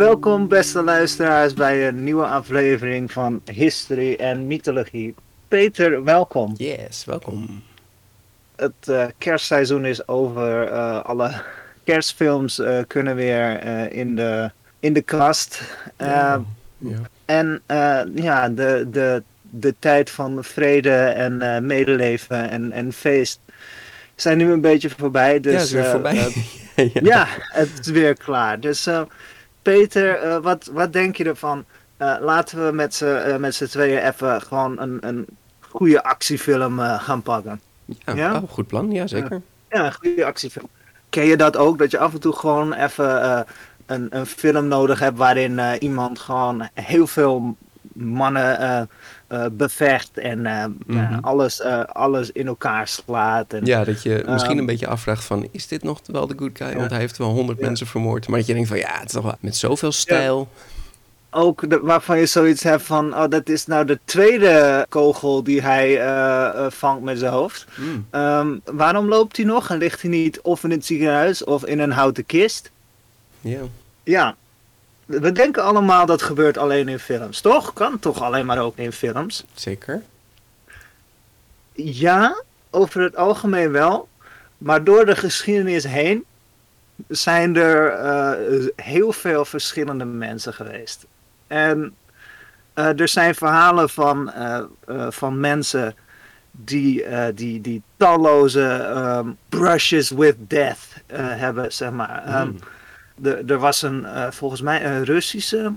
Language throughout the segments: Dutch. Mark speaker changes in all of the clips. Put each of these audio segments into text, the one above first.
Speaker 1: welkom beste luisteraars bij een nieuwe aflevering van History en Mythologie. Peter, welkom.
Speaker 2: Yes, welkom.
Speaker 1: Het uh, kerstseizoen is over. Uh, alle kerstfilms uh, kunnen weer in, de, in de kast. Ja, ja. En ja, de, de, de tijd van vrede en medeleven en, en feest zijn nu een beetje voorbij. Dus,
Speaker 2: ja, het is weer voorbij.
Speaker 1: ja. ja. het is weer klaar. Dus Peter, uh, wat, wat denk je ervan? Uh, laten we met z'n met z'n tweeën even gewoon een, een goede actiefilm gaan pakken.
Speaker 2: Ja, ja? Oh, goed plan, ja zeker.
Speaker 1: ja, een goede actiefilm. Ken je dat ook? Dat je af en toe gewoon even een, een film nodig hebt waarin iemand gewoon heel veel mannen uh, bevecht en uh, mm-hmm. alles, alles in elkaar slaat. En,
Speaker 2: ja, dat je misschien een beetje afvraagt van, is dit nog wel de good guy? Want hij heeft wel honderd mensen vermoord. Maar dat je denkt van, ja, het is toch wel met zoveel stijl.
Speaker 1: Ook de, waarvan je zoiets hebt van, oh, dat is nou de tweede kogel die hij vangt met zijn hoofd. Mm. Um, waarom loopt hij nog en ligt hij niet of in het ziekenhuis of in een houten kist?
Speaker 2: Ja.
Speaker 1: Ja, we denken allemaal dat gebeurt alleen in films, toch? Kan toch alleen maar ook in films?
Speaker 2: Zeker.
Speaker 1: Ja, over het algemeen wel. Maar door de geschiedenis heen zijn er uh, heel veel verschillende mensen geweest. En uh, er zijn verhalen van, uh, van mensen die, die, die talloze um, brushes with death hebben, zeg maar. Um, er was een, uh, volgens mij een Russische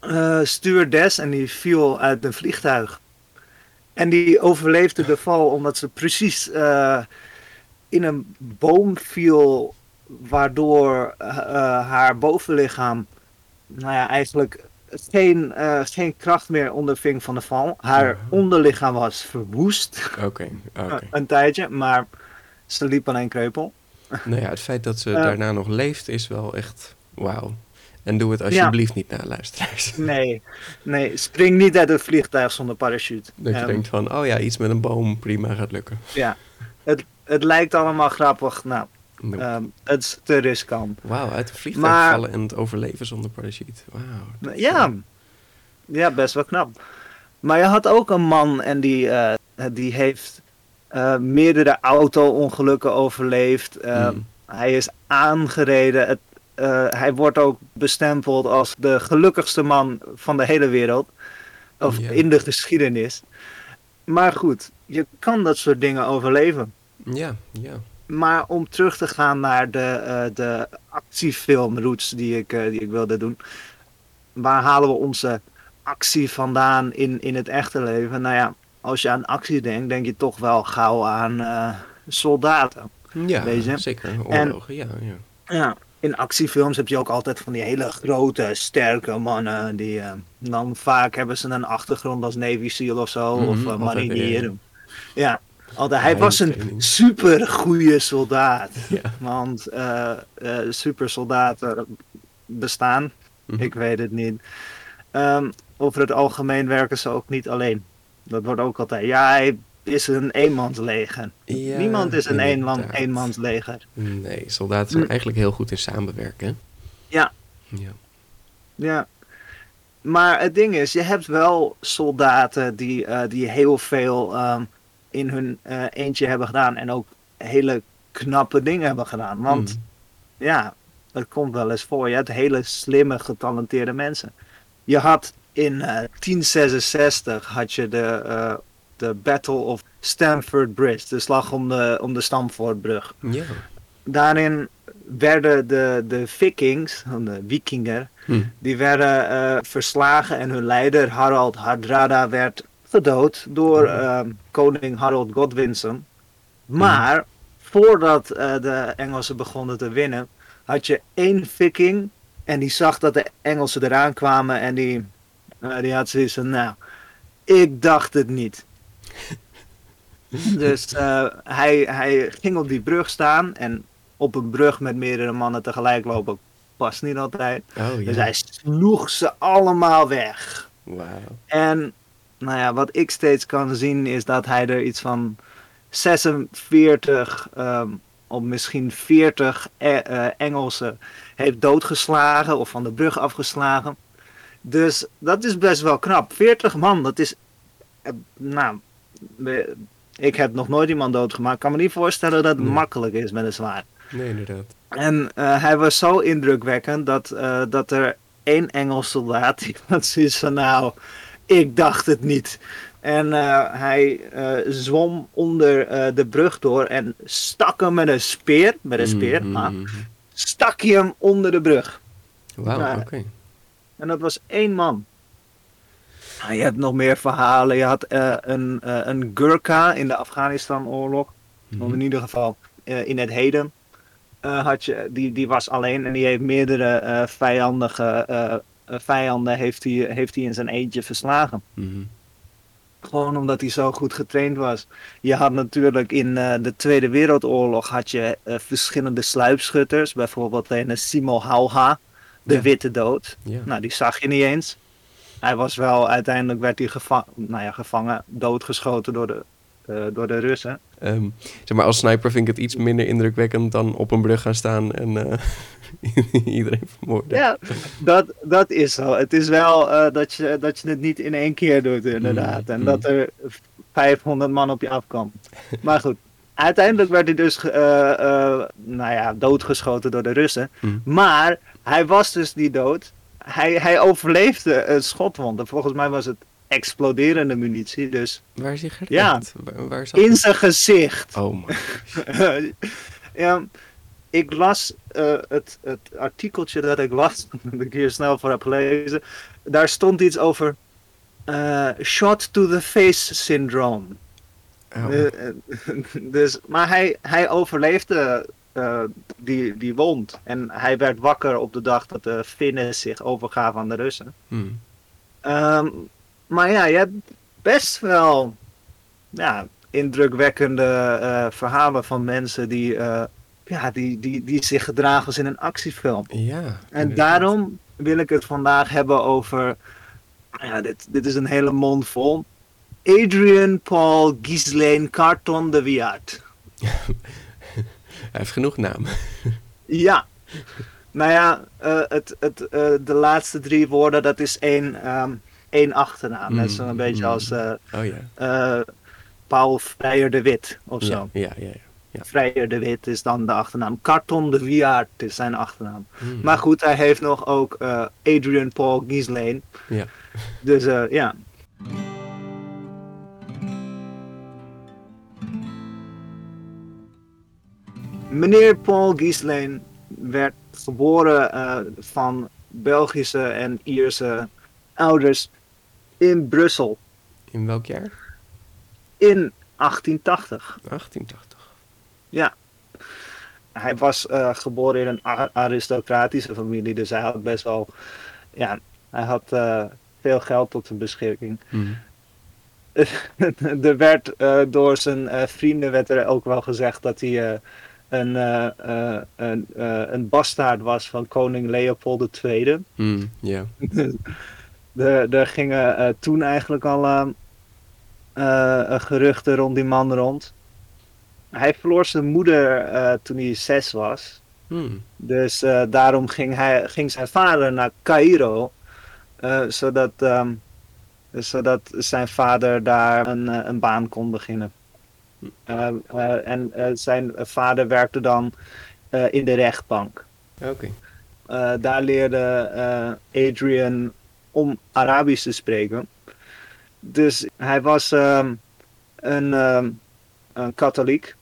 Speaker 1: uh, stewardess en die viel uit een vliegtuig. En die overleefde de val omdat ze precies uh, in een boom viel, waardoor haar bovenlichaam, nou ja, eigenlijk geen, geen kracht meer onderving van de val. Haar onderlichaam was verwoest.
Speaker 2: Oké, okay, okay.
Speaker 1: een tijdje, maar ze liep alleen kreupel.
Speaker 2: Nou ja, het feit dat ze daarna nog leeft is wel echt wauw. En doe het alsjeblieft niet naar luisteraars.
Speaker 1: Nee, nee, spring niet uit het vliegtuig zonder parachute.
Speaker 2: Dat je um, denkt van, oh ja, iets met een boom, prima, gaat lukken.
Speaker 1: Ja, het, het lijkt allemaal grappig. Nou, nope. um, het is te riskant.
Speaker 2: Wauw, uit het vliegtuig maar, vallen en het overleven zonder parachute. Wauw.
Speaker 1: Ja, ja, best wel knap. Maar je had ook een man en die, uh, die heeft uh, meerdere auto-ongelukken overleefd. Uh, mm. Hij is aangereden. Het, uh, hij wordt ook bestempeld als de gelukkigste man van de hele wereld. Of yeah. in de geschiedenis. Maar goed, je kan dat soort dingen overleven.
Speaker 2: Ja, ja.
Speaker 1: Maar om terug te gaan naar de, de actiefilmroots die ik, die ik wilde doen. Waar halen we onze actie vandaan in, in het echte leven? Nou ja, als je aan actie denkt, denk je toch wel gauw aan uh, soldaten.
Speaker 2: Ja, zeker. Oorlogen, en, ja, ja.
Speaker 1: Ja, in actiefilms heb je ook altijd van die hele grote, sterke mannen. Die, uh, dan vaak hebben ze een achtergrond als Navy SEAL of zo, mm -hmm, of uh, marinier. Ja, altijd, hij was een super goede soldaat. Ja. Want uh, super soldaten bestaan. Mm -hmm. Ik weet het niet. Um, over het algemeen werken ze ook niet alleen. Dat wordt ook altijd. Ja, hij is een eenmansleger. Ja, Niemand is een eenman, eenmansleger.
Speaker 2: Nee, soldaten zijn hm. eigenlijk heel goed in samenwerken.
Speaker 1: Ja.
Speaker 2: Ja.
Speaker 1: Ja. Maar het ding is, je hebt wel soldaten die, uh, die heel veel um, in hun uh, eentje hebben gedaan. En ook hele knappe dingen hebben gedaan. Want mm. ja, het komt wel eens voor. Je hebt hele slimme, getalenteerde mensen. Je had in uh, 1066 had je de, uh, de Battle of Stamford Bridge, de slag om de, om de Stamfordbrug.
Speaker 2: Ja.
Speaker 1: Daarin werden de, de Vikings, de Wikinger, hm. die werden uh, verslagen en hun leider Harald Hardrada werd gedood door uh, koning Harold Godwinson. Maar hm. voordat uh, de Engelsen begonnen te winnen, had je één Viking en die zag dat de Engelsen eraan kwamen en die uh, die had zoiets van, nou, ik dacht het niet. dus uh, hij, hij ging op die brug staan en op een brug met meerdere mannen tegelijk lopen past niet altijd.
Speaker 2: Oh, ja.
Speaker 1: Dus hij sloeg ze allemaal weg.
Speaker 2: Wow.
Speaker 1: En nou ja, wat ik steeds kan zien is dat hij er iets van 46 um, op misschien 40 E- eh, Engelsen heeft doodgeslagen of van de brug afgeslagen. Dus dat is best wel knap. 40 man, dat is. eh, nou, ik heb nog nooit iemand doodgemaakt. Ik kan me niet voorstellen dat het
Speaker 2: Nee.
Speaker 1: makkelijk is met een zwaard.
Speaker 2: Nee, inderdaad.
Speaker 1: En eh, hij was zo indrukwekkend dat, eh, dat er één Engels soldaat die had zoiets van nou, ik dacht het niet. En hij zwom onder de brug door en stak hem met een speer, met een speer,
Speaker 2: Mhm,
Speaker 1: ah,
Speaker 2: mhm.
Speaker 1: stak hij hem onder de brug.
Speaker 2: Wauw,
Speaker 1: Ja.
Speaker 2: oké.
Speaker 1: En dat was één man. Je hebt nog meer verhalen. Je had eh, een, eh, een Gurkha in de Afghanistan-oorlog.
Speaker 2: Mhm.
Speaker 1: In ieder geval eh, in het heden. had je, die, die was alleen en die heeft meerdere vijandige vijanden heeft hij, heeft hij in zijn eentje verslagen.
Speaker 2: Mhm.
Speaker 1: Gewoon omdat hij zo goed getraind was. Je had natuurlijk in de Tweede Wereldoorlog had je verschillende sluipschutters. Bijvoorbeeld een Simo Hauha, de
Speaker 2: Ja.
Speaker 1: Witte Dood.
Speaker 2: Ja.
Speaker 1: Nou, die zag je niet eens. Hij was wel, uiteindelijk werd hij geva nou ja, gevangen, doodgeschoten door de, eh, door de Russen.
Speaker 2: Ehm, zeg maar, als sniper vind ik het iets minder indrukwekkend dan op een brug gaan staan en eh, iedereen vermoorden.
Speaker 1: Ja, dat, dat is zo. Het is wel eh, dat, je, dat je het niet in één keer doet, inderdaad.
Speaker 2: Mm,
Speaker 1: En
Speaker 2: mm.
Speaker 1: dat er 500 man op je afkomt. Maar goed, uiteindelijk werd hij dus eh, eh, nou ja, doodgeschoten door de Russen.
Speaker 2: Mm.
Speaker 1: Maar hij was dus niet dood. Hij, hij overleefde een schotwond. En volgens mij was het exploderende munitie. Dus
Speaker 2: Waar is hij gericht?
Speaker 1: Ja.
Speaker 2: Waar,
Speaker 1: in zijn gezicht.
Speaker 2: Oh man.
Speaker 1: ja, ik las eh, het, het artikeltje dat ik las, dat ik hier snel voor heb gelezen. Daar stond iets over eh, shot to the face syndrome.
Speaker 2: Oh.
Speaker 1: Eh, eh, dus, maar hij, hij overleefde eh, die, die wond. En hij werd wakker op de dag dat de Finnen zich overgaven aan de Russen.
Speaker 2: Hmm.
Speaker 1: Ehm, maar ja, je hebt best wel ja, indrukwekkende verhalen van mensen die, ja, die, die, die zich gedragen als in een actiefilm.
Speaker 2: Ja.
Speaker 1: En
Speaker 2: inderdaad.
Speaker 1: daarom wil ik het vandaag hebben over. Ja, dit, dit is een hele mond vol. Adrian Paul Ghislaine Carton de Wiart.
Speaker 2: Hij heeft genoeg namen.
Speaker 1: Ja. Nou ja, eh, het, het, eh, de laatste drie woorden, dat is één, ehm, één achternaam. Dat is
Speaker 2: Mm,
Speaker 1: een beetje
Speaker 2: mm.
Speaker 1: als eh,
Speaker 2: Oh ja.
Speaker 1: Paul Vrijer de Wit of
Speaker 2: Ja,
Speaker 1: zo.
Speaker 2: ja, ja. ja.
Speaker 1: Vrijer de Wit is dan de achternaam. Carton de Wiart is zijn achternaam.
Speaker 2: Hmm.
Speaker 1: Maar goed, hij heeft nog ook Adrian Paul Ghislaine.
Speaker 2: Ja.
Speaker 1: Dus ja. Meneer Paul Ghislaine werd geboren eh, van Belgische en Ierse ouders in Brussel
Speaker 2: In welk jaar?
Speaker 1: in 1880.
Speaker 2: 1880.
Speaker 1: Hij was eh, geboren in een aristocratische familie, dus hij had best wel, ja, hij had eh, veel geld tot zijn beschikking.
Speaker 2: Hmm.
Speaker 1: er werd door zijn vrienden werd er ook wel gezegd dat hij een, eh, een, eh, een bastaard was van koning Leopold II.
Speaker 2: Hmm, Ja.
Speaker 1: Er, er gingen toen eigenlijk al eh, eh, geruchten rond die man rond. Hij verloor zijn moeder toen hij zes was.
Speaker 2: Hmm.
Speaker 1: Dus daarom ging, hij, ging zijn vader naar Cairo. zodat, ehm, zodat zijn vader daar een, een baan kon beginnen. Eh, eh, en eh, zijn vader werkte dan eh, in de rechtbank.
Speaker 2: Oké.
Speaker 1: Eh, daar leerde eh, Adrian om Arabisch te spreken. Dus hij was ehm, een, ehm, een katholiek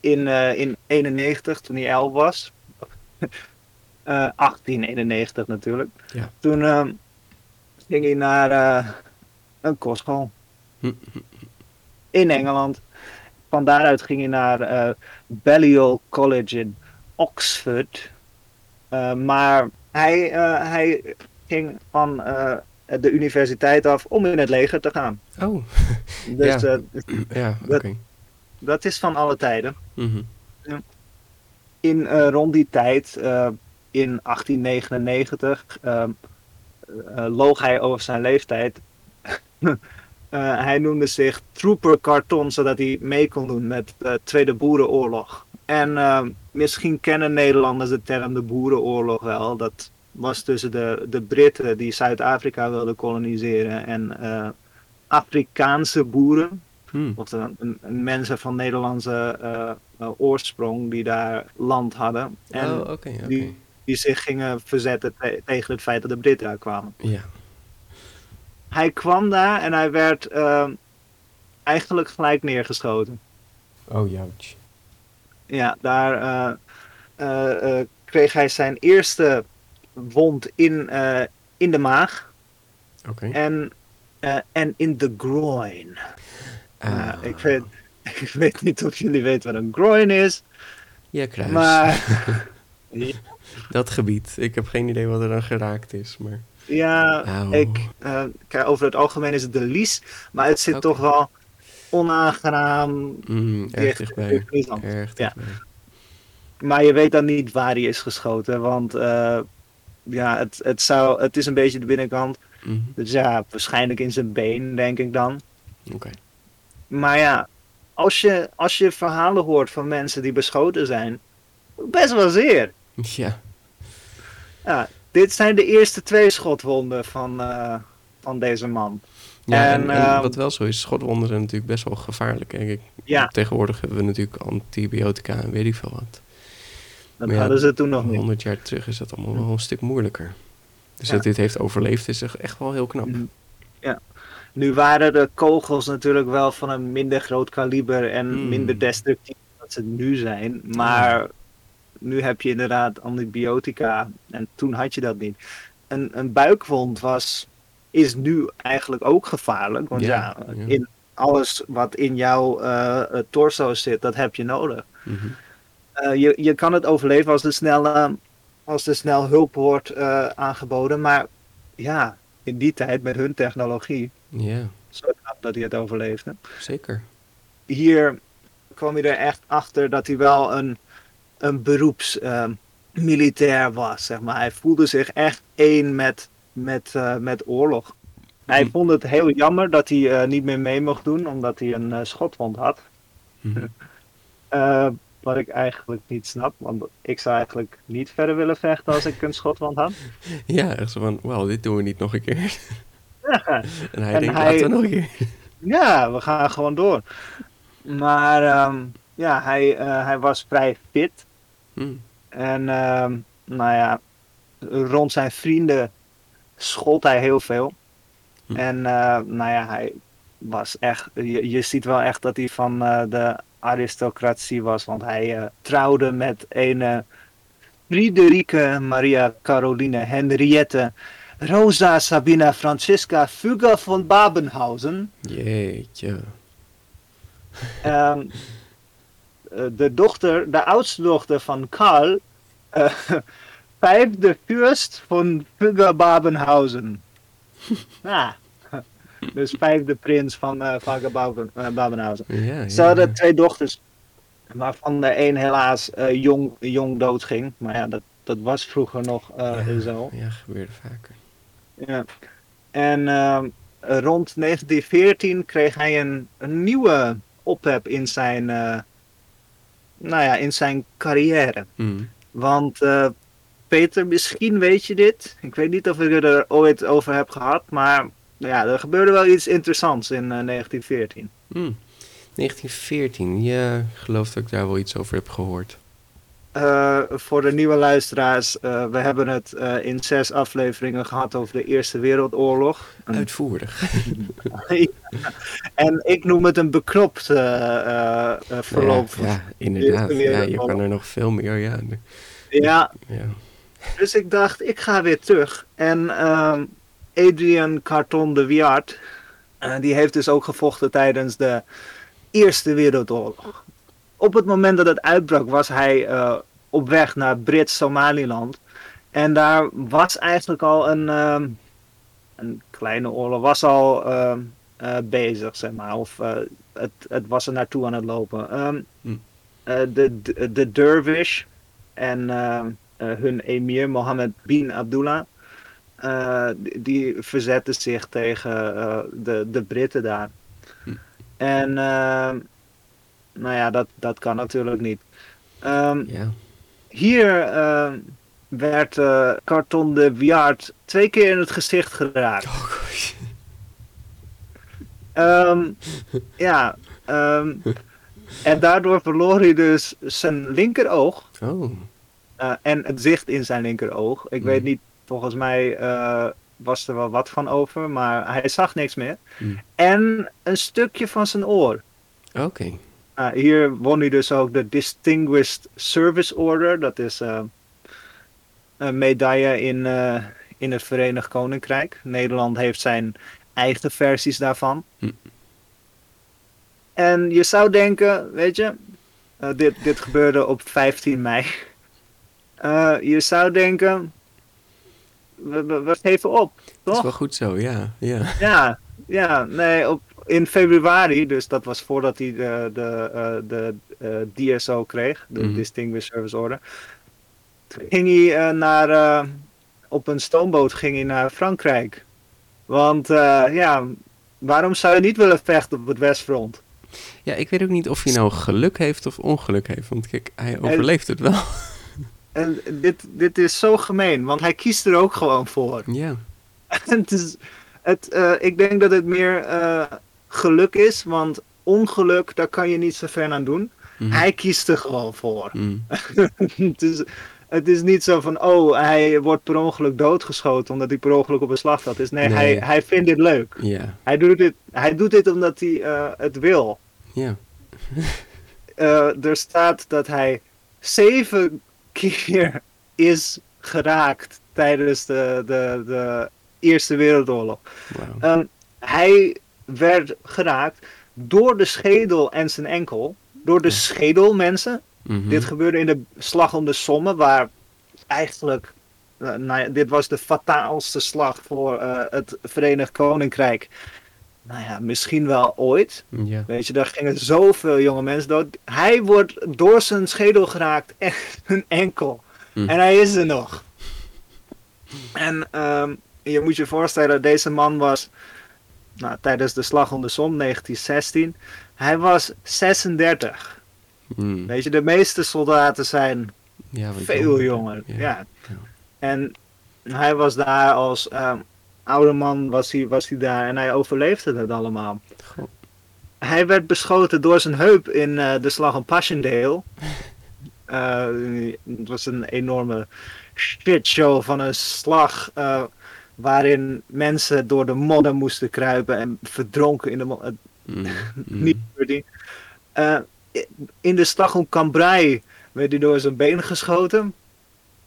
Speaker 1: in, eh in 91 toen hij 11 was. Eh 1891 natuurlijk.
Speaker 2: Ja.
Speaker 1: Toen ehm, ging hij naar eh, een kostschool
Speaker 2: Hm.
Speaker 1: in Engeland. Van daaruit ging hij naar eh, Balliol College in Oxford. Eh, maar hij, eh, hij ging van de universiteit af om in het leger te gaan.
Speaker 2: Oh,
Speaker 1: Dus
Speaker 2: Ja. ja, oké.
Speaker 1: Dat- dat is van alle tijden.
Speaker 2: Mhm.
Speaker 1: In rond die tijd, in 1899, eh, eh, loog hij over zijn leeftijd. Eh, hij noemde zich Trooper Carton, zodat hij mee kon doen met de Tweede Boerenoorlog. En ehm, misschien kennen Nederlanders de term de Boerenoorlog wel. Dat was tussen de, de Britten die Zuid-Afrika wilden koloniseren en eh, Afrikaanse boeren.
Speaker 2: Hmm.
Speaker 1: Of de, een- een mensen van Nederlandse eh, eh, oorsprong die daar land hadden. En
Speaker 2: oh,
Speaker 1: die, die zich gingen verzetten te- tegen het feit dat de Britten daar kwamen.
Speaker 2: Ja.
Speaker 1: Hij kwam daar en hij werd ehm, eigenlijk gelijk neergeschoten.
Speaker 2: Oh, jouwtje.
Speaker 1: Ja, daar eh, eh, eh, kreeg hij zijn eerste wond in, in de maag
Speaker 2: Oké.
Speaker 1: en, en in de groin.
Speaker 2: Ah.
Speaker 1: Ik, weet, ik weet niet of jullie weten wat een groin is,
Speaker 2: Ja, kruis.
Speaker 1: maar
Speaker 2: Dat gebied. Ik heb geen idee wat er dan geraakt is, maar...
Speaker 1: ja, ik, eh, kijk, over het algemeen is het de lies, maar het zit toch wel onaangenaam.
Speaker 2: Mm, erg
Speaker 1: Ja. Maar je weet dan niet waar hij is geschoten, want eh, ja, het, het, zou, het is een beetje de binnenkant.
Speaker 2: Mhm.
Speaker 1: Dus ja, waarschijnlijk in zijn been, denk ik dan.
Speaker 2: Oké.
Speaker 1: Maar ja, als je, als je verhalen hoort van mensen die beschoten zijn, best wel zeer.
Speaker 2: Ja.
Speaker 1: Ja, dit zijn de eerste twee schotwonden van, eh, van deze man.
Speaker 2: Ja, en,
Speaker 1: En,
Speaker 2: en
Speaker 1: ehm,
Speaker 2: wat wel zo is, schotwonden zijn natuurlijk best wel gevaarlijk. Kijk, ik-
Speaker 1: Ja,
Speaker 2: Tegenwoordig hebben we natuurlijk antibiotica en weet ik veel wat.
Speaker 1: dat
Speaker 2: maar ja,
Speaker 1: hadden ze toen nog niet.
Speaker 2: 100 jaar terug is dat allemaal wel een stuk moeilijker. Dus
Speaker 1: Ja.
Speaker 2: dat dit heeft overleefd is echt wel heel knap.
Speaker 1: Mhm. Ja. Nu waren de kogels natuurlijk wel van een minder groot kaliber en
Speaker 2: Hmm.
Speaker 1: minder destructief dan ze nu zijn. Maar nu heb je inderdaad antibiotica en toen had je dat niet. Een, een buikwond was, is nu eigenlijk ook gevaarlijk. Want ja,
Speaker 2: Ja, ja.
Speaker 1: in alles wat in jouw eh, torso zit, dat heb je nodig.
Speaker 2: Mhm.
Speaker 1: Eh, je, je kan het overleven als er snel, als er snel hulp wordt aangeboden. Maar ja, in die tijd met hun technologie,
Speaker 2: Ja,
Speaker 1: zo dat hij het overleefde.
Speaker 2: zeker.
Speaker 1: Hier kwam je er echt achter dat hij wel een, een beroepsmilitair was. Zeg maar. Hij voelde zich echt één met, met, eh, met oorlog. Hij
Speaker 2: Hm.
Speaker 1: vond het heel jammer dat hij eh, niet meer mee mocht doen, omdat hij een eh, schotwond had.
Speaker 2: Mhm.
Speaker 1: Wat ik eigenlijk niet snap, want ik zou eigenlijk niet verder willen vechten als ik een schotwond had.
Speaker 2: Ja, echt zo van, wauw, dit doen we niet nog een keer.
Speaker 1: Ja,
Speaker 2: En hij
Speaker 1: En
Speaker 2: denkt,
Speaker 1: hij-
Speaker 2: laten we nog een keer.
Speaker 1: ja, we gaan gewoon door. Maar ehm, ja, hij, eh, hij was vrij fit.
Speaker 2: Hm.
Speaker 1: En ehm, nou ja, rond zijn vrienden schold hij heel veel.
Speaker 2: Hm.
Speaker 1: En eh, nou ja, hij was echt, je, je ziet wel echt dat hij van eh, de aristocratie was. Want hij trouwde met een Friederike Maria Caroline Henriette Rosa Sabina Francisca Fugger von Babenhausen.
Speaker 2: Jeetje.
Speaker 1: Eh, de dochter, de oudste dochter van Karl, eh, vijfde fürst van Babenhausen. ja, dus vijfde prins van eh eh, Babenhausen.
Speaker 2: Ja,
Speaker 1: Ze hadden
Speaker 2: ja.
Speaker 1: twee dochters, waarvan de een helaas eh, jong, jong doodging. Maar ja, dat, dat was vroeger nog eh, zo.
Speaker 2: Ja, gebeurde vaker.
Speaker 1: Ja. En ehm, rond 1914 kreeg hij een, een nieuwe ophef in zijn, eh, nou ja, in zijn carrière.
Speaker 2: Hm.
Speaker 1: Want eh, Peter, misschien weet je dit. Ik weet niet of ik het er ooit over heb gehad, maar ja, er gebeurde wel iets interessants in eh, 1914.
Speaker 2: Hm. 1914, ja, ik geloof dat ik daar wel iets over heb gehoord.
Speaker 1: Eh, voor de nieuwe luisteraars, eh, we hebben het eh, in zes afleveringen gehad over de Eerste Wereldoorlog.
Speaker 2: Uitvoerig.
Speaker 1: en ik noem het een beknopt verloop.
Speaker 2: Ja, ja, inderdaad. Ja, je kan er nog veel meer, ja.
Speaker 1: Ja,
Speaker 2: ja.
Speaker 1: dus ik dacht, ik ga weer terug. En ehm, Adrian Carton de Wiart, die heeft dus ook gevochten tijdens de Eerste Wereldoorlog. Op het moment dat het uitbrak was hij eh, op weg naar Brits-Somaliland. En daar was eigenlijk al een, ehm, een kleine oorlog, was al ehm, eh, bezig, zeg maar. Of eh, het, het was er naartoe aan het lopen. Ehm,
Speaker 2: Hm.
Speaker 1: de, de, de Dervish en hun emir Mohammed bin Abdullah, die, die verzetten zich tegen de, de Britten daar.
Speaker 2: Hm.
Speaker 1: En ehm, nou ja, dat, dat kan natuurlijk niet. Ehm,
Speaker 2: Ja.
Speaker 1: hier ehm, werd eh Carton de Wiard twee keer in het gezicht geraakt.
Speaker 2: Oh.
Speaker 1: Ehm, ja, en daardoor verloor hij dus zijn linkeroog
Speaker 2: Oh.
Speaker 1: eh, en het zicht in zijn linkeroog. Ik
Speaker 2: Mhm.
Speaker 1: weet niet, volgens mij eh, was er wel wat van over, maar hij zag niks meer.
Speaker 2: Mhm.
Speaker 1: En een stukje van zijn oor.
Speaker 2: Oké.
Speaker 1: Ah, hier won hij dus ook de Distinguished Service Order. Dat is eh, een medaille in, eh, in het Verenigd Koninkrijk. Nederland heeft zijn eigen versies daarvan.
Speaker 2: Hm.
Speaker 1: En je zou denken, weet je, eh, dit, dit gebeurde op 15 mei. Je zou denken, we, we, we geven op,
Speaker 2: Dat is
Speaker 1: toch?
Speaker 2: wel goed zo, ja. Ja.
Speaker 1: Ja, ja, nee, op, in februari, dus dat was voordat hij de, de, eh, de eh, DSO kreeg, de
Speaker 2: Mhm.
Speaker 1: Distinguished Service Order. Ging hij eh, naar, op een stoomboot ging hij naar Frankrijk. Want ja, waarom zou je niet willen vechten op het Westfront?
Speaker 2: Ja, ik weet ook niet of hij nou geluk heeft of ongeluk heeft. Want kijk, hij overleeft het wel.
Speaker 1: En dit, dit is zo gemeen, want hij kiest er ook gewoon voor.
Speaker 2: Ja.
Speaker 1: het is, het, ik denk dat het meer geluk is, want ongeluk, daar kan je niet zoveel aan doen.
Speaker 2: Mhm.
Speaker 1: Hij kiest er gewoon voor.
Speaker 2: Mm.
Speaker 1: het, is, het is niet zo van, oh, hij wordt per ongeluk doodgeschoten omdat hij per ongeluk op een slagveld is. Nee,
Speaker 2: Nee.
Speaker 1: Hij, hij vindt dit leuk.
Speaker 2: Ja.
Speaker 1: Hij doet dit, hij doet dit omdat hij eh, het wil.
Speaker 2: Ja.
Speaker 1: Eh, er staat dat hij zeven keer is geraakt tijdens de, de, de Eerste Wereldoorlog. Ehm, hij werd geraakt door de schedel en zijn enkel. Door de schedel, mensen.
Speaker 2: Mhm.
Speaker 1: Dit gebeurde in de slag om de Somme, waar eigenlijk. eh, nou ja, dit was de fataalste slag voor eh, het Verenigd Koninkrijk. Nou ja, misschien wel ooit.
Speaker 2: Ja.
Speaker 1: Weet je, daar gingen zoveel jonge mensen dood. Hij wordt door zijn schedel geraakt en een enkel.
Speaker 2: Hm.
Speaker 1: En hij is er nog. En ehm, je moet je voorstellen, deze man was nou, tijdens de slag om de Somme 1916. Hij was 36.
Speaker 2: Mm.
Speaker 1: Weet je, de meeste soldaten zijn
Speaker 2: Ja,
Speaker 1: veel
Speaker 2: jonger.
Speaker 1: Ja. En hij was daar als ehm, oude man, was hij, was hij daar en hij overleefde het allemaal. Hij werd beschoten door zijn heup in eh, de slag om Passchendaele. Eh, het was een enorme shitshow van een slag eh, waarin mensen door de modder moesten kruipen en verdronken in de modder.
Speaker 2: Mm. Mm.
Speaker 1: Niet. Eh, in de slag om Cambrai werd hij door zijn been geschoten.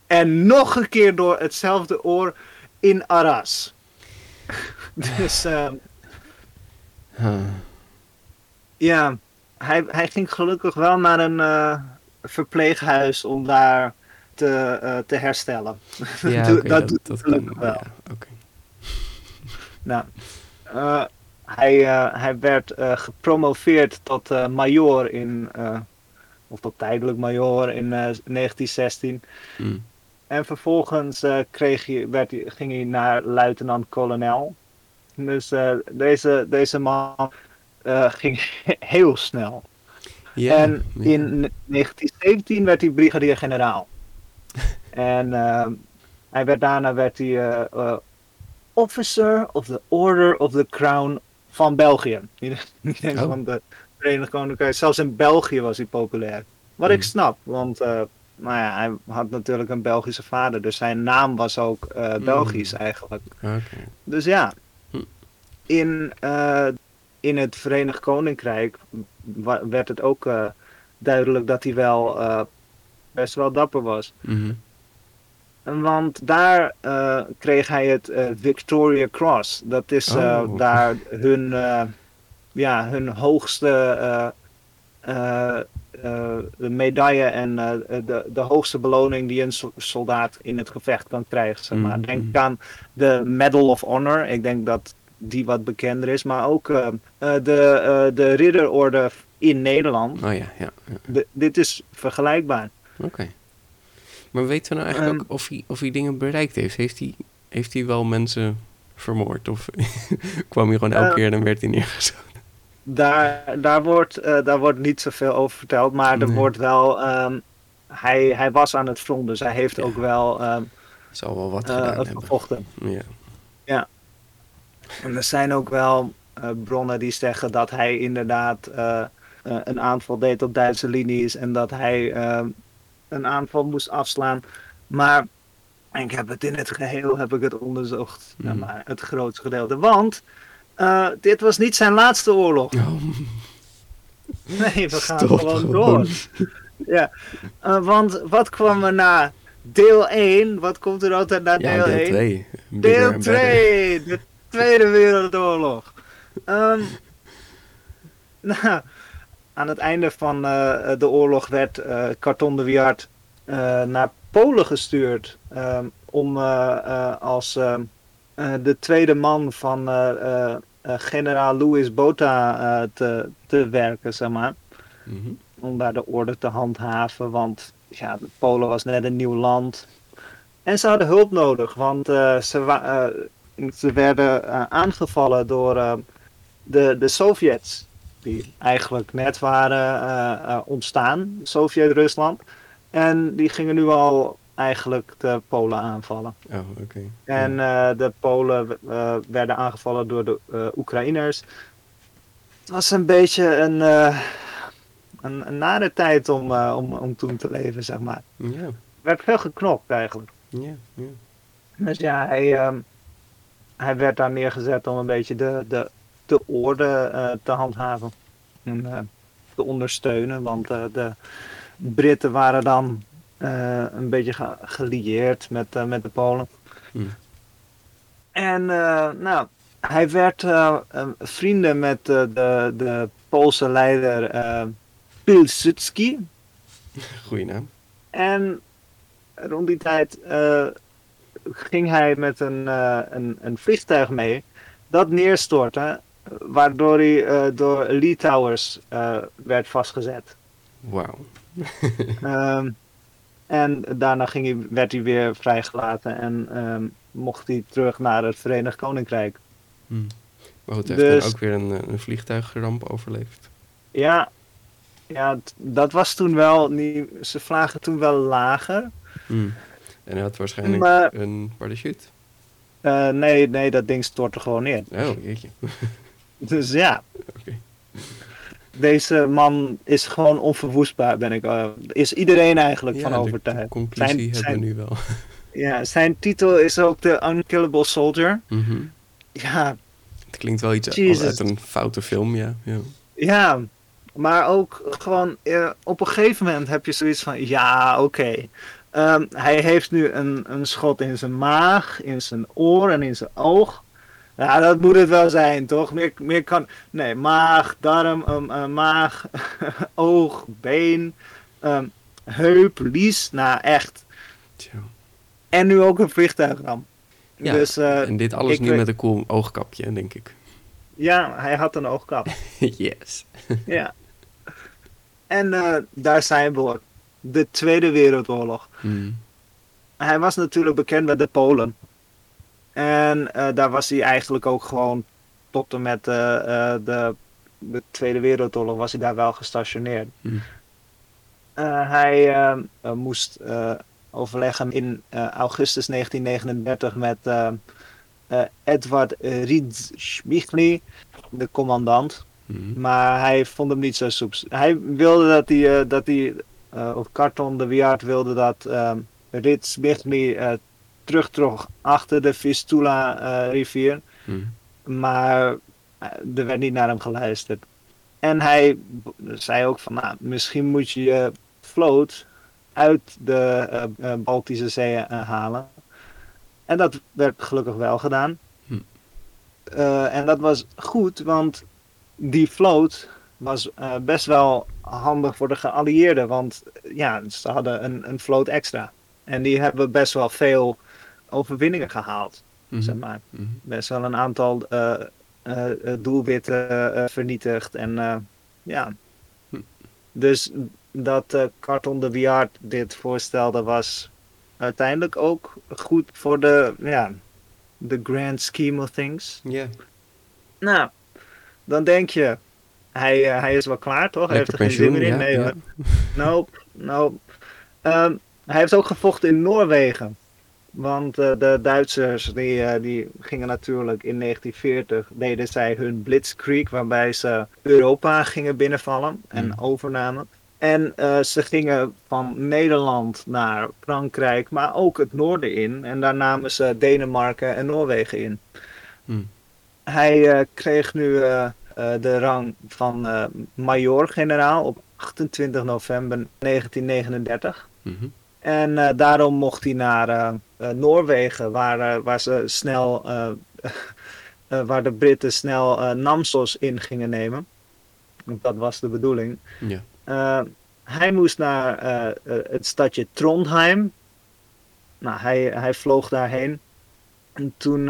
Speaker 1: En nog een keer door hetzelfde oor in Arras. dus eh,
Speaker 2: Huh.
Speaker 1: ja, hij, hij ging gelukkig wel naar een eh, verpleeghuis om daar te, eh, te herstellen.
Speaker 2: Ja,
Speaker 1: Doe-
Speaker 2: oké,
Speaker 1: dat
Speaker 2: dat,
Speaker 1: doet
Speaker 2: dat kan.
Speaker 1: wel.
Speaker 2: Ja.
Speaker 1: Nou, eh, hij, eh, hij werd gepromoveerd tot major in, of tot tijdelijk major in eh, 1916.
Speaker 2: Mm.
Speaker 1: En vervolgens kreeg hij, werd ging hij naar luitenant-kolonel. Dus deze, deze man ging heel snel.
Speaker 2: Ja,
Speaker 1: en
Speaker 2: ja.
Speaker 1: in 1917 werd hij brigadier-generaal. En eh, hij werd, daarna werd hij eh, eh, officer of the Order of the Crown van België. Niet, niet eens
Speaker 2: Oh.
Speaker 1: van de Verenigd Koninkrijk. Zelfs in België was hij populair. Wat ik
Speaker 2: Hmm.
Speaker 1: snap, want eh, nou ja, hij had natuurlijk een Belgische vader. Dus zijn naam was ook
Speaker 2: Hmm.
Speaker 1: Belgisch eigenlijk. Dus ja,
Speaker 2: Hm.
Speaker 1: in, in het Verenigd Koninkrijk werd het ook duidelijk dat hij wel best wel dapper was.
Speaker 2: Mhm.
Speaker 1: Want daar eh, kreeg hij het eh, Victoria Cross. Dat is eh,
Speaker 2: Oh.
Speaker 1: daar hun, ja, hun hoogste medaille en de, de hoogste beloning die een so- soldaat in het gevecht kan krijgen. Zeg maar. Denk aan de Medal of Honor. Ik denk dat die wat bekender is. Maar ook de, de ridderorde in Nederland.
Speaker 2: Oh ja, ja. ja.
Speaker 1: De- dit is vergelijkbaar.
Speaker 2: Oké. Maar weten we nou eigenlijk
Speaker 1: Ehm.
Speaker 2: ook of hij, of hij dingen bereikt heeft? Heeft hij, heeft hij wel mensen vermoord? Of kwam hij gewoon elke
Speaker 1: Eh.
Speaker 2: keer en werd hij neergeschoten?
Speaker 1: Daar, daar, wordt, eh, daar wordt niet zoveel over verteld, maar er wordt wel. ehm, hij, hij was aan het front, dus hij heeft
Speaker 2: Ja.
Speaker 1: ook wel ehm,
Speaker 2: Zal wel wat gedaan hebben.
Speaker 1: gevochten.
Speaker 2: Ja.
Speaker 1: En er zijn ook wel bronnen die zeggen dat hij inderdaad een aanval deed op Duitse linies en dat hij een aanval moest afslaan. Maar ik heb het in het geheel heb ik het onderzocht. Ja, maar het grootste gedeelte. Want eh, dit was niet zijn laatste oorlog.
Speaker 2: Oh,
Speaker 1: Nee, we gaan
Speaker 2: Stop
Speaker 1: gewoon
Speaker 2: gewoon.
Speaker 1: door. Ja, eh, want wat kwam er na deel 1? Wat komt er altijd na
Speaker 2: ja,
Speaker 1: deel
Speaker 2: deel
Speaker 1: 1?
Speaker 2: 2.
Speaker 1: Deel 2, de Tweede Wereldoorlog. Ehm, nou, aan het einde van eh, de oorlog werd eh Carton de Wiart eh, naar Polen gestuurd. ehm, om eh, eh, als ehm, eh, de tweede man van eh, eh, eh, generaal Louis Botha eh, te, te werken, zeg maar
Speaker 2: Mhm.
Speaker 1: om daar de orde te handhaven. Want ja, Polen was net een nieuw land. En ze hadden hulp nodig, want eh, ze, eh, werden eh, aangevallen door eh, de, de Sovjets. Die eigenlijk net waren eh, eh, ontstaan, Sovjet-Rusland. En die gingen nu al eigenlijk de Polen aanvallen.
Speaker 2: Oh, oké.
Speaker 1: En eh, de Polen werden aangevallen door de Oekraïners. Het was een beetje een, een, een nare tijd om, om, om toen te leven, zeg maar.
Speaker 2: Ja,
Speaker 1: Er werd veel geknopt eigenlijk.
Speaker 2: ja, ja.
Speaker 1: Dus ja, hij, ehm, hij werd daar neergezet om een beetje de, de, de orde eh, te handhaven. En eh, te ondersteunen, want eh, de Britten waren dan een beetje ge- gelieerd met, met de Polen.
Speaker 2: Hm.
Speaker 1: En nou, hij werd vrienden met de, de Poolse leider eh Pilsudski.
Speaker 2: Goeie naam.
Speaker 1: En rond die tijd ging hij met een, een, een vliegtuig mee dat neerstortte, waardoor hij eh, door Litouwers eh werd vastgezet.
Speaker 2: Wauw.
Speaker 1: Ehm, en daarna ging hij, werd hij weer vrijgelaten en ehm, mocht hij terug naar het Verenigd Koninkrijk.
Speaker 2: Hm. Maar goed, hij heeft
Speaker 1: Dus-
Speaker 2: dan ook weer een, eh, een vliegtuigramp overleefd.
Speaker 1: Ja, ja dat was toen wel, niet, ze vlagen toen wel lager.
Speaker 2: Hm. En hij had waarschijnlijk
Speaker 1: Maar-
Speaker 2: een parachute.
Speaker 1: Eh, nee, nee, dat ding stortte gewoon neer.
Speaker 2: Oh, jeetje.
Speaker 1: Dus ja. Deze man is gewoon onverwoestbaar, ben ik. eh, is iedereen eigenlijk van
Speaker 2: de
Speaker 1: overtuigd.
Speaker 2: conclusie
Speaker 1: Zijn-
Speaker 2: hebben
Speaker 1: zijn-
Speaker 2: we nu wel.
Speaker 1: Ja, zijn titel is ook de Unkillable Soldier.
Speaker 2: Mhm.
Speaker 1: Ja,
Speaker 2: Het klinkt wel iets als uit een foute film, ja. ja.
Speaker 1: ja. Maar ook gewoon eh, op een gegeven moment heb je zoiets van: ja, oké. Ehm, hij heeft nu een, een schot in zijn maag, in zijn oor en in zijn oog. Ja, dat moet het wel zijn, toch? Meer, meer kan. Nee, maag, darm, um, eh, maag, oog, been, ehm, heup, lies. Nou, echt.
Speaker 2: Tja.
Speaker 1: En nu ook een vliegtuigramp.
Speaker 2: Ja,
Speaker 1: Dus eh,
Speaker 2: en dit alles nu
Speaker 1: weet-
Speaker 2: met een cool oogkapje, denk ik.
Speaker 1: ja, hij had een oogkap.
Speaker 2: yes.
Speaker 1: ja. En eh, daar zijn we. De Tweede Wereldoorlog.
Speaker 2: Hm.
Speaker 1: Hij was natuurlijk bekend met de Polen. En eh, daar was hij eigenlijk ook gewoon tot en met eh, eh, de, de Tweede Wereldoorlog was hij daar wel gestationeerd.
Speaker 2: Hm.
Speaker 1: Hij moest overleggen in augustus 1939 met Edward Rieds Schmigli, de commandant.
Speaker 2: Hm.
Speaker 1: Maar hij vond hem niet zo soeps. Hij wilde dat hij, dat hij of Carton de Wiart wilde dat eh terugtrok achter de Vistula-rivier.
Speaker 2: Hm.
Speaker 1: Maar eh, er werd niet naar hem geluisterd. En hij zei ook van, nou, misschien moet je je vloot uit de eh, eh, Baltische Zee eh, halen. En dat werd gelukkig wel gedaan.
Speaker 2: Hm.
Speaker 1: Eh, en dat was goed, want die vloot was eh, best wel handig voor de geallieerden. Want eh, ja, ze hadden een, een vloot extra. En die hebben best wel veel overwinningen gehaald,
Speaker 2: Mhm.
Speaker 1: zeg maar
Speaker 2: Mhm.
Speaker 1: best wel een aantal eh, eh, eh, doelwitten vernietigd. En ja.
Speaker 2: Hm.
Speaker 1: Dus dat Carton de Wiart dit voorstelde was uiteindelijk ook goed voor de, ja, the grand scheme of things.
Speaker 2: Ja,
Speaker 1: Nou, dan denk je, hij, hij is wel klaar toch? Hij heeft er geen zin meer in.
Speaker 2: ja.
Speaker 1: Nee
Speaker 2: ja.
Speaker 1: hoor. Nope, nope. Ehm, hij heeft ook gevochten in Noorwegen. Want uh, de Duitsers die, uh, die gingen natuurlijk in 1940 deden zij hun Blitzkrieg, waarbij ze Europa gingen binnenvallen en
Speaker 2: Mm.
Speaker 1: overnamen. En uh, ze gingen van Nederland naar Frankrijk, maar ook het noorden in. En daar namen ze Denemarken en Noorwegen in.
Speaker 2: Mm.
Speaker 1: Hij kreeg nu de rang van major-generaal op 28 november 1939.
Speaker 2: Mm-hmm.
Speaker 1: En uh, daarom mocht hij naar uh, uh, Noorwegen, waar, waar ze snel, waar de Britten snel Namsos in gingen nemen. Dat was de bedoeling.
Speaker 2: Ja.
Speaker 1: hij moest naar het stadje Trondheim. Nou, hij, hij vloog daarheen. En toen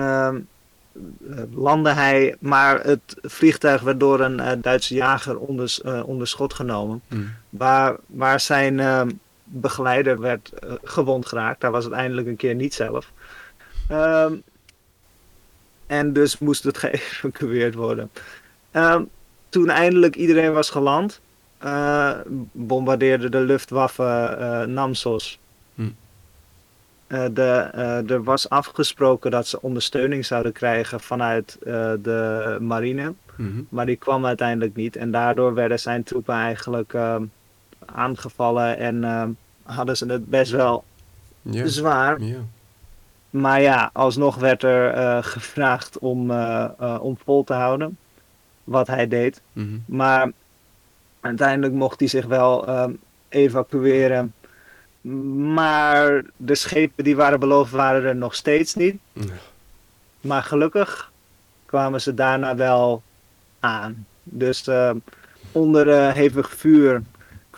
Speaker 1: landde hij, maar het vliegtuig werd door een Duitse jager onder, onder schot genomen.
Speaker 2: Mm.
Speaker 1: Waar, waar zijn begeleider werd uh, gewond geraakt. Daar was het eindelijk een keer niet zelf. Um, en dus moest het geëvacueerd worden. Um, toen eindelijk iedereen was geland, uh, bombardeerde de Luftwaffe uh, Namsos.
Speaker 2: Hm.
Speaker 1: de, er was afgesproken dat ze ondersteuning zouden krijgen vanuit de marine.
Speaker 2: Mm-hmm.
Speaker 1: Maar die kwam uiteindelijk niet. En daardoor werden zijn troepen eigenlijk aangevallen en uh, hadden ze het best wel
Speaker 2: ja.
Speaker 1: zwaar.
Speaker 2: Ja.
Speaker 1: Maar ja, alsnog werd er uh, gevraagd om, uh, om vol te houden. Wat hij deed.
Speaker 2: Mm-hmm.
Speaker 1: Maar uiteindelijk mocht hij zich wel evacueren. Maar de schepen die waren beloofd waren er nog steeds niet.
Speaker 2: Ja.
Speaker 1: Maar gelukkig kwamen ze daarna wel aan. Dus onder hevig vuur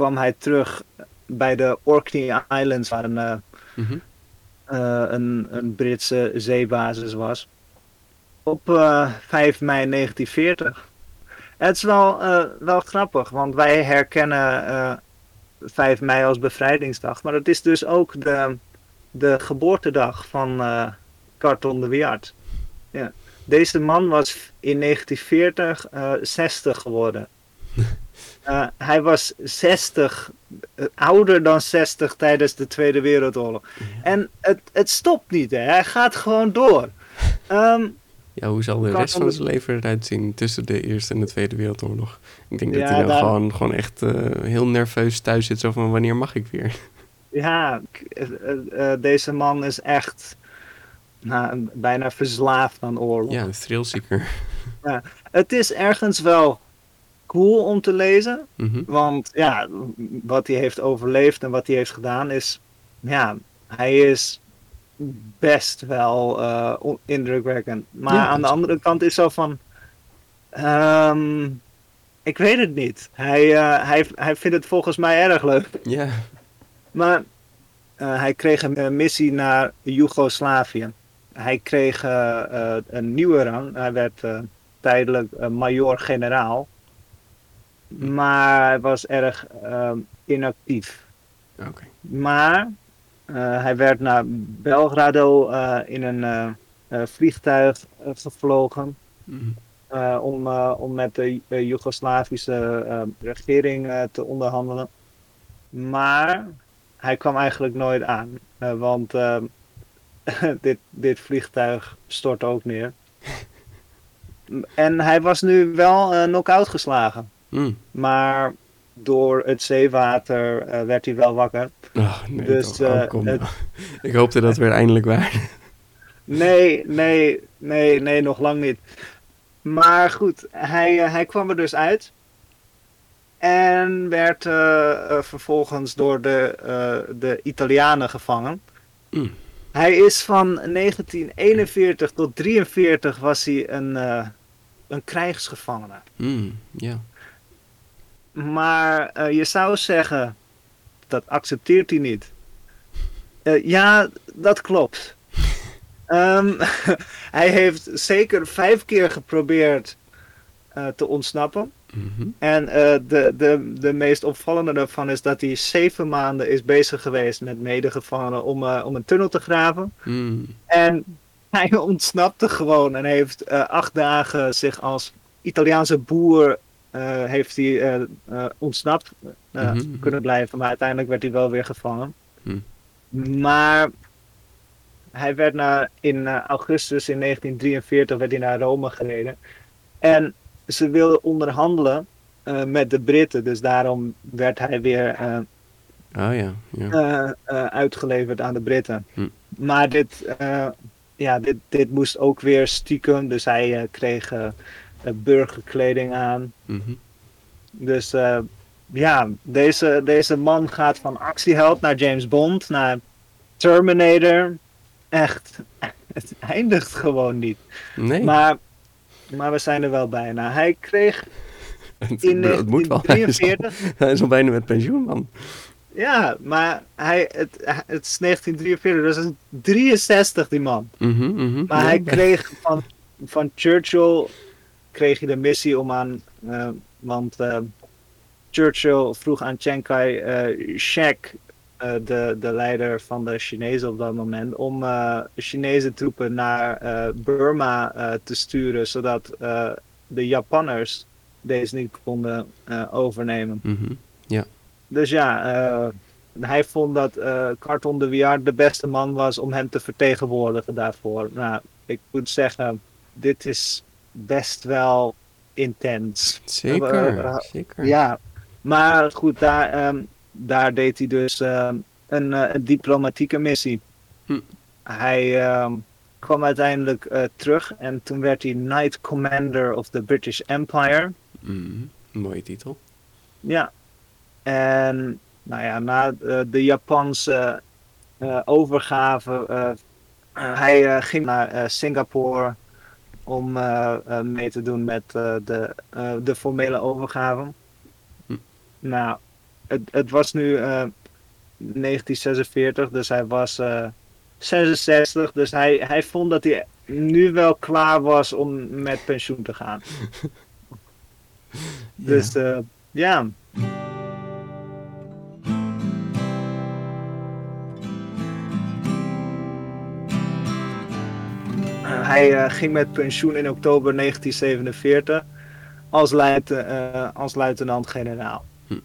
Speaker 1: kwam hij terug bij de Orkney Islands, waar een, uh,
Speaker 2: mm-hmm.
Speaker 1: uh, een, een, Britse zeebasis was. Op uh, 5 mei 1940. Het is wel, wel grappig, want wij herkennen 5 mei als bevrijdingsdag. Maar het is dus ook de, de geboortedag van Carton de Wiart. Ja. Deze man was in 1940 60 geworden. Uh, hij was 60, uh, ouder dan 60 tijdens de Tweede Wereldoorlog.
Speaker 2: Ja.
Speaker 1: En het, het stopt niet, hè. hij gaat gewoon door. Um,
Speaker 2: ja, hoe zal de rest van zijn leven eruit zien tussen de Eerste en de Tweede Wereldoorlog? Ik denk dat
Speaker 1: Ja,
Speaker 2: hij dan
Speaker 1: daar-
Speaker 2: gewoon, gewoon echt eh, heel nerveus thuis zit. Zo van, wanneer mag ik weer?
Speaker 1: Ja, eh, eh, eh, deze man is echt nou, bijna verslaafd aan oorlog.
Speaker 2: Ja, een thrillseeker.
Speaker 1: Het is ergens wel cool om te lezen.
Speaker 2: Mhm.
Speaker 1: Want ja, wat hij heeft overleefd en wat hij heeft gedaan is... Ja, hij is best wel eh, on- indrukwekkend. Maar
Speaker 2: Ja,
Speaker 1: aan de andere kant is zo van... ehm, ik weet het niet. Hij, eh, hij, hij vindt het volgens mij erg leuk.
Speaker 2: Ja,
Speaker 1: Maar eh, hij kreeg een eh, missie naar Joegoslavië. Hij kreeg eh, eh, een nieuwe rang. Hij werd eh, tijdelijk eh, major-generaal. Maar hij was erg eh, inactief.
Speaker 2: oké.
Speaker 1: Maar eh, hij werd naar Belgrado eh, in een eh, vliegtuig gevlogen.
Speaker 2: Mhm.
Speaker 1: om, om met de Joegoslavische regering te onderhandelen. Maar hij kwam eigenlijk nooit aan, want eh, dit, dit vliegtuig stort ook neer. en hij was nu wel eh knock-out geslagen,
Speaker 2: Mm.
Speaker 1: maar door het zeewater eh, werd hij wel wakker.
Speaker 2: Oh, nee,
Speaker 1: Dus.
Speaker 2: Oh,
Speaker 1: eh, het-
Speaker 2: nou. Ik hoopte dat weer eindelijk waar.
Speaker 1: Nee, nee, nee, nee, nog lang niet. Maar goed, hij, eh, hij kwam er dus uit. En werd vervolgens door de, de Italianen gevangen.
Speaker 2: Mm.
Speaker 1: Hij is van 1941 tot 43 was hij een, eh, een krijgsgevangene.
Speaker 2: Mm, ja.
Speaker 1: Maar eh, je zou zeggen, dat accepteert hij niet. Eh, ja, dat klopt. Ehm, hij heeft zeker vijf keer geprobeerd eh, te ontsnappen.
Speaker 2: Mhm.
Speaker 1: En de, de, de meest opvallende daarvan is dat hij zeven maanden is bezig geweest met medegevangenen om, om een tunnel te graven.
Speaker 2: Mm.
Speaker 1: En hij ontsnapte gewoon en heeft acht dagen zich als Italiaanse boer eh, heeft hij, eh, eh, ontsnapt eh,
Speaker 2: Mhm.
Speaker 1: kunnen blijven. Maar uiteindelijk werd hij wel weer gevangen.
Speaker 2: Hm.
Speaker 1: Maar hij werd naar, in augustus in 1943 werd hij naar Rome gereden. En ze wilden onderhandelen met de Britten. Dus daarom werd hij weer
Speaker 2: Oh ja, ja.
Speaker 1: uitgeleverd aan de Britten. Maar dit, ja, dit, dit moest ook weer stiekem. Dus hij kreeg burgerkleding aan.
Speaker 2: Mhm.
Speaker 1: Dus eh, ja, deze, deze man gaat van actieheld naar James Bond, naar Terminator. Echt, het eindigt gewoon niet.
Speaker 2: Nee,
Speaker 1: Maar, maar we zijn er wel bijna. Hij kreeg
Speaker 2: het,
Speaker 1: in
Speaker 2: het moet wel. Hij is, al,
Speaker 1: 1943...
Speaker 2: hij is al bijna met pensioen, man.
Speaker 1: Ja, maar hij, het, het is 1943, dus hij is 63 die man.
Speaker 2: Mhm, mhm.
Speaker 1: Maar
Speaker 2: Ja,
Speaker 1: hij kreeg van, van Churchill kreeg hij de missie om aan, eh, want eh, Churchill vroeg aan Chiang Kai shek eh, de, de leider van de Chinezen op dat moment, om Chinese troepen naar Burma te sturen, zodat de Japanners deze niet konden overnemen.
Speaker 2: Mhm.
Speaker 1: Dus ja, hij vond dat Carton de Wiard de beste man was om hem te vertegenwoordigen daarvoor. Nou, ik moet zeggen, dit is best wel intens.
Speaker 2: Zeker,
Speaker 1: Eh, eh,
Speaker 2: zeker.
Speaker 1: Ja, maar goed, daar, ehm, daar deed hij dus ehm, een, eh, een diplomatieke missie.
Speaker 2: Hm.
Speaker 1: Hij ehm, kwam uiteindelijk terug en toen werd hij Knight Commander of the British Empire.
Speaker 2: Mhm. Mooie titel.
Speaker 1: Ja. En nou ja, na de Japanse overgave, hij ging naar Singapore om eh, eh, mee te doen met eh, de, de formele overgave.
Speaker 2: Hm.
Speaker 1: Nou, het, het was nu eh, 1946, dus hij was eh 66, dus hij, hij vond dat hij nu wel klaar was om met pensioen te gaan. Dus eh, ja. Hij eh, ging met pensioen in oktober 1947 als, luite- eh, als luitenant-generaal.
Speaker 2: Hm.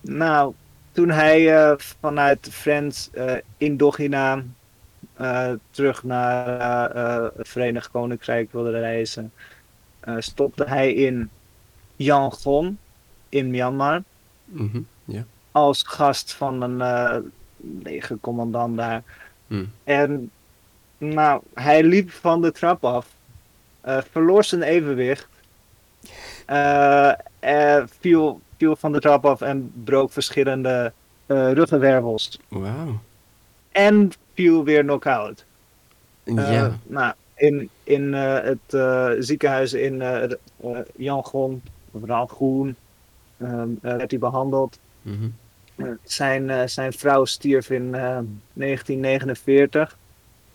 Speaker 1: Nou, toen hij eh, vanuit Friends eh Indochina eh, terug naar het Verenigd Koninkrijk wilde reizen, stopte hij in Yangon in Myanmar
Speaker 2: Mhm.
Speaker 1: Als gast van een legercommandant daar.
Speaker 2: Hm.
Speaker 1: En nou, hij liep van de trap af, eh, verloor zijn evenwicht, eh, eh, viel, viel van de trap af en brook verschillende ruggenwervels.
Speaker 2: Wauw.
Speaker 1: En viel weer knock-out.
Speaker 2: Ja.
Speaker 1: nou, in, in het ziekenhuis in Yangon, of Rangoon, ehm, eh, werd hij behandeld.
Speaker 2: Mhm.
Speaker 1: Zijn, zijn vrouw stierf in eh, 1949.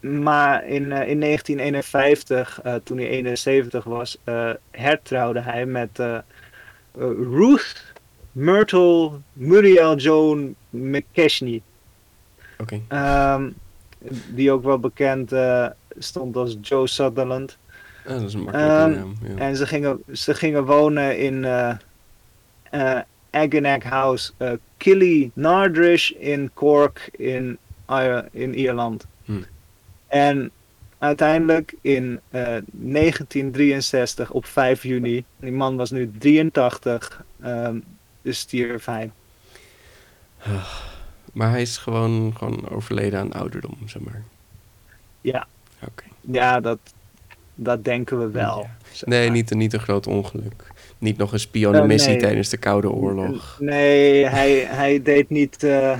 Speaker 1: Maar in, eh, in 1951, eh, toen hij 71 was, eh, hertrouwde hij met Ruth Myrtle Muriel Joan McKechnie.
Speaker 2: Oké.
Speaker 1: Ehm, die ook wel bekend stond als Joe Sutherland.
Speaker 2: Dat is een makkelijke
Speaker 1: Ehm,
Speaker 2: naam. Ja.
Speaker 1: En ze gingen, ze gingen wonen in Aggeneck House, eh Killy Nardrish in Cork in, in Ierland. En uiteindelijk in eh, 1963 op 5 juni, die man was nu 83, ehm dus stierf hij.
Speaker 2: Maar hij is gewoon, gewoon overleden aan ouderdom, zeg maar.
Speaker 1: Ja.
Speaker 2: Oké.
Speaker 1: Ja, dat, dat denken we wel.
Speaker 2: Ja.
Speaker 1: zeg
Speaker 2: Nee, niet, niet een groot ongeluk. Niet nog een spionnenmissie
Speaker 1: Eh, nee.
Speaker 2: tijdens de Koude Oorlog.
Speaker 1: Nee, hij, hij deed niet eh, eh,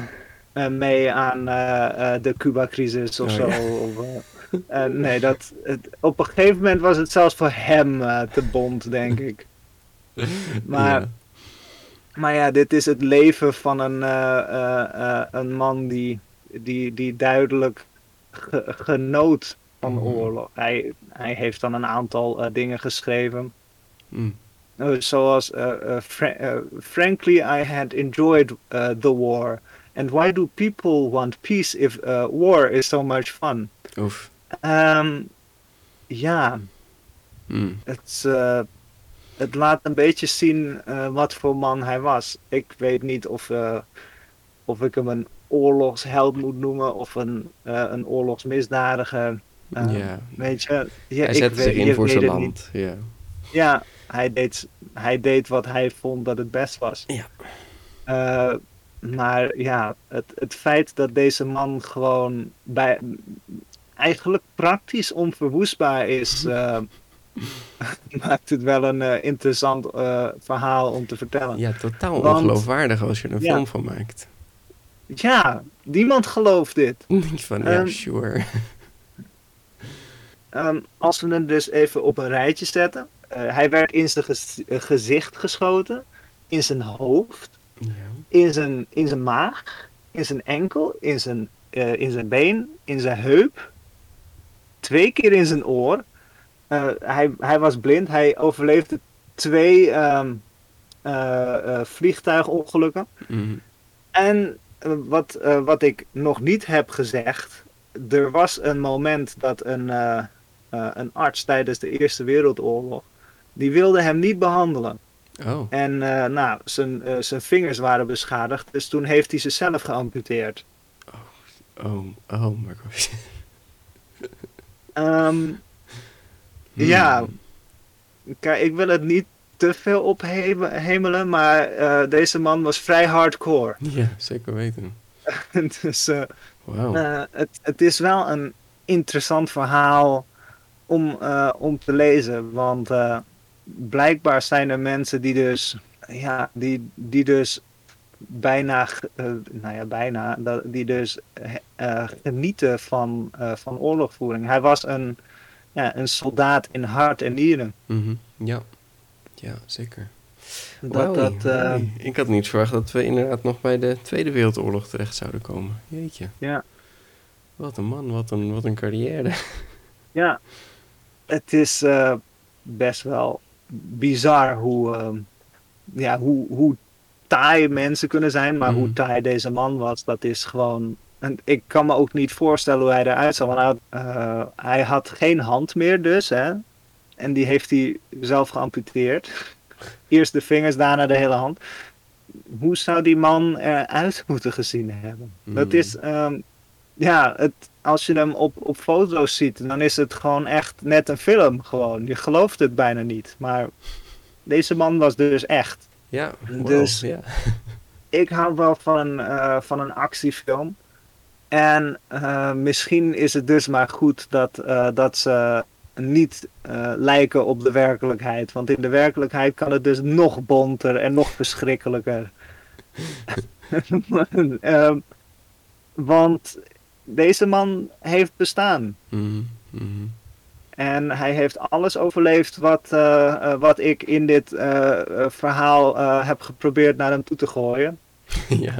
Speaker 1: mee aan eh, eh, de Cuba-crisis of
Speaker 2: Oh,
Speaker 1: zo.
Speaker 2: ja.
Speaker 1: Eh, eh, nee, dat, het, op een gegeven moment was het zelfs voor hem eh, te bond, denk ik. Maar,
Speaker 2: Ja.
Speaker 1: maar ja, dit is het leven van een, eh, eh, eh, een man die, die, die duidelijk ge- genoot van
Speaker 2: Mhm.
Speaker 1: oorlog. Hij, hij heeft dan een aantal eh, dingen geschreven. Uh, zoals fra- frankly I had enjoyed the war and why do people want peace if uh, war is so much fun
Speaker 2: Oef.
Speaker 1: Ehm, ja
Speaker 2: Hm.
Speaker 1: het, uh, het laat een beetje zien uh, wat voor man hij was ik weet niet of, uh, of ik hem een oorlogsheld moet noemen of een, eh, een oorlogsmisdadiger.
Speaker 2: Ja.
Speaker 1: Weet je, ja,
Speaker 2: hij zette zich in voor zijn land. Ja,
Speaker 1: ja hij, deed, hij deed wat hij vond dat het best was.
Speaker 2: Ja.
Speaker 1: Maar ja, het, het feit dat deze man gewoon bij, eigenlijk praktisch onverwoestbaar is, uh, maakt het wel een uh, interessant uh, verhaal om te vertellen.
Speaker 2: Ja, totaal Want, ongeloofwaardig als je er een
Speaker 1: ja.
Speaker 2: film van maakt.
Speaker 1: Ja, niemand gelooft dit.
Speaker 2: Niet van, ja, um, sure.
Speaker 1: Um, als we hem dus even op een rijtje zetten. hij werd in zijn gez gezicht geschoten, in zijn hoofd,
Speaker 2: ja.
Speaker 1: in, zijn, in zijn maag, in zijn enkel, in zijn, uh, in zijn been, in zijn heup, twee keer in zijn oor. Uh, hij, hij was blind, hij overleefde twee um, uh, vliegtuigongelukken.
Speaker 2: Mm.
Speaker 1: En wat, wat ik nog niet heb gezegd, er was een moment dat een, een arts tijdens de Eerste Wereldoorlog, die wilde hem niet behandelen.
Speaker 2: Oh.
Speaker 1: En uh, nou, zijn, uh, zijn vingers waren beschadigd, dus toen heeft hij ze zelf geamputeerd.
Speaker 2: Oh, oh, oh my gosh.
Speaker 1: um, hmm. Ja, kijk, ik wil het niet te veel ophemelen, maar uh, deze man was vrij hardcore.
Speaker 2: Ja, zeker weten.
Speaker 1: dus
Speaker 2: wow.
Speaker 1: het, het is wel een interessant verhaal om, om te lezen, want blijkbaar zijn er mensen die dus, ja, die, die dus bijna, uh, nou ja, bijna, die dus uh, genieten van, uh, van oorlogvoering. Hij was een, ja, een soldaat in hart en nieren.
Speaker 2: Mm -hmm. Ja, ja, zeker.
Speaker 1: Dat, dat.
Speaker 2: Ik had niet verwacht dat we inderdaad nog bij de Tweede Wereldoorlog terecht zouden komen. Jeetje.
Speaker 1: Ja.
Speaker 2: Wat een man, wat een, wat een carrière.
Speaker 1: Ja, het is best wel bizar hoe, uh, ja, hoe, hoe taai mensen kunnen zijn, maar mm. hoe taai deze man was, dat is gewoon. En ik kan me ook niet voorstellen hoe hij eruit zag. Want hij had, uh, hij had geen hand meer, dus. Hè? En die heeft hij zelf geamputeerd. Eerst de vingers, daarna de hele hand. Hoe zou die man eruit moeten gezien hebben? Mm. Dat is. Um, ja, het, als je hem op, op foto's ziet, dan is het gewoon echt net een film. Gewoon. Je gelooft het bijna niet. Maar deze man was dus echt.
Speaker 2: Ja, wow,
Speaker 1: dus
Speaker 2: ja.
Speaker 1: ik hou wel van een, uh, van een actiefilm. En uh, misschien is het dus maar goed dat, uh, dat ze niet lijken op de werkelijkheid. Want in de werkelijkheid kan het dus nog bonter en nog verschrikkelijker. want deze man heeft bestaan.
Speaker 2: Mm -hmm.
Speaker 1: En hij heeft alles overleefd wat, uh, uh, wat ik in dit uh, verhaal heb geprobeerd naar hem toe te gooien.
Speaker 2: ja.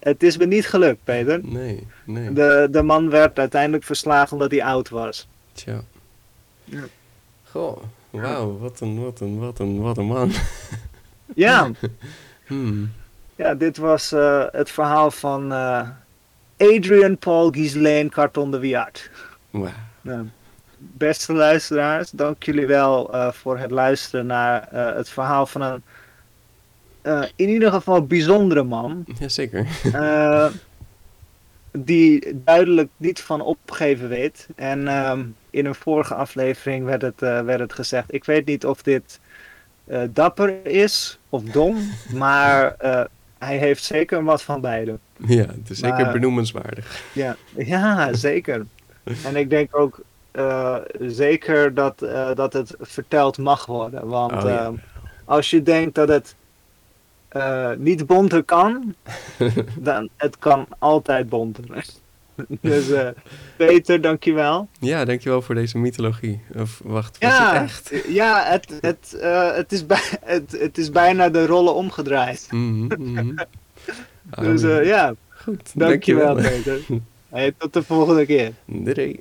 Speaker 1: het is me niet gelukt, Peter.
Speaker 2: Nee, nee.
Speaker 1: De, de man werd uiteindelijk verslagen omdat hij oud was.
Speaker 2: Tja.
Speaker 1: Ja.
Speaker 2: Goh, wauw, wat een, wat een, wat een, wat een man.
Speaker 1: ja.
Speaker 2: hmm.
Speaker 1: Ja, dit was het verhaal van Adrian Paul Ghislaine Carton de Wiart.
Speaker 2: Wow.
Speaker 1: Ja. Beste luisteraars, dank jullie wel uh, voor het luisteren naar uh, het verhaal van een uh, in ieder geval bijzondere man.
Speaker 2: Jazeker.
Speaker 1: die duidelijk niet van opgeven weet. En um, in een vorige aflevering werd het, werd het gezegd, ik weet niet of dit dapper is of dom, maar hij heeft zeker wat van beide.
Speaker 2: Ja, het is zeker benoemenswaardig.
Speaker 1: Ja, ja, zeker. en ik denk ook uh, zeker dat, uh, dat het verteld mag worden. Want
Speaker 2: oh, ja.
Speaker 1: uh, als je denkt dat het niet bonter kan, dan het kan altijd bonter. dus Peter, dankjewel.
Speaker 2: Ja, dankjewel voor deze mythologie. Of wacht,
Speaker 1: ja,
Speaker 2: was het echt?
Speaker 1: Ja, het, het, het, is bij, het, het is bijna de rollen omgedraaid.
Speaker 2: Mm -hmm, mm -hmm.
Speaker 1: Dus ja,
Speaker 2: goed.
Speaker 1: dankjewel, dankjewel. Peter. Hey, tot de volgende keer.
Speaker 2: Doei.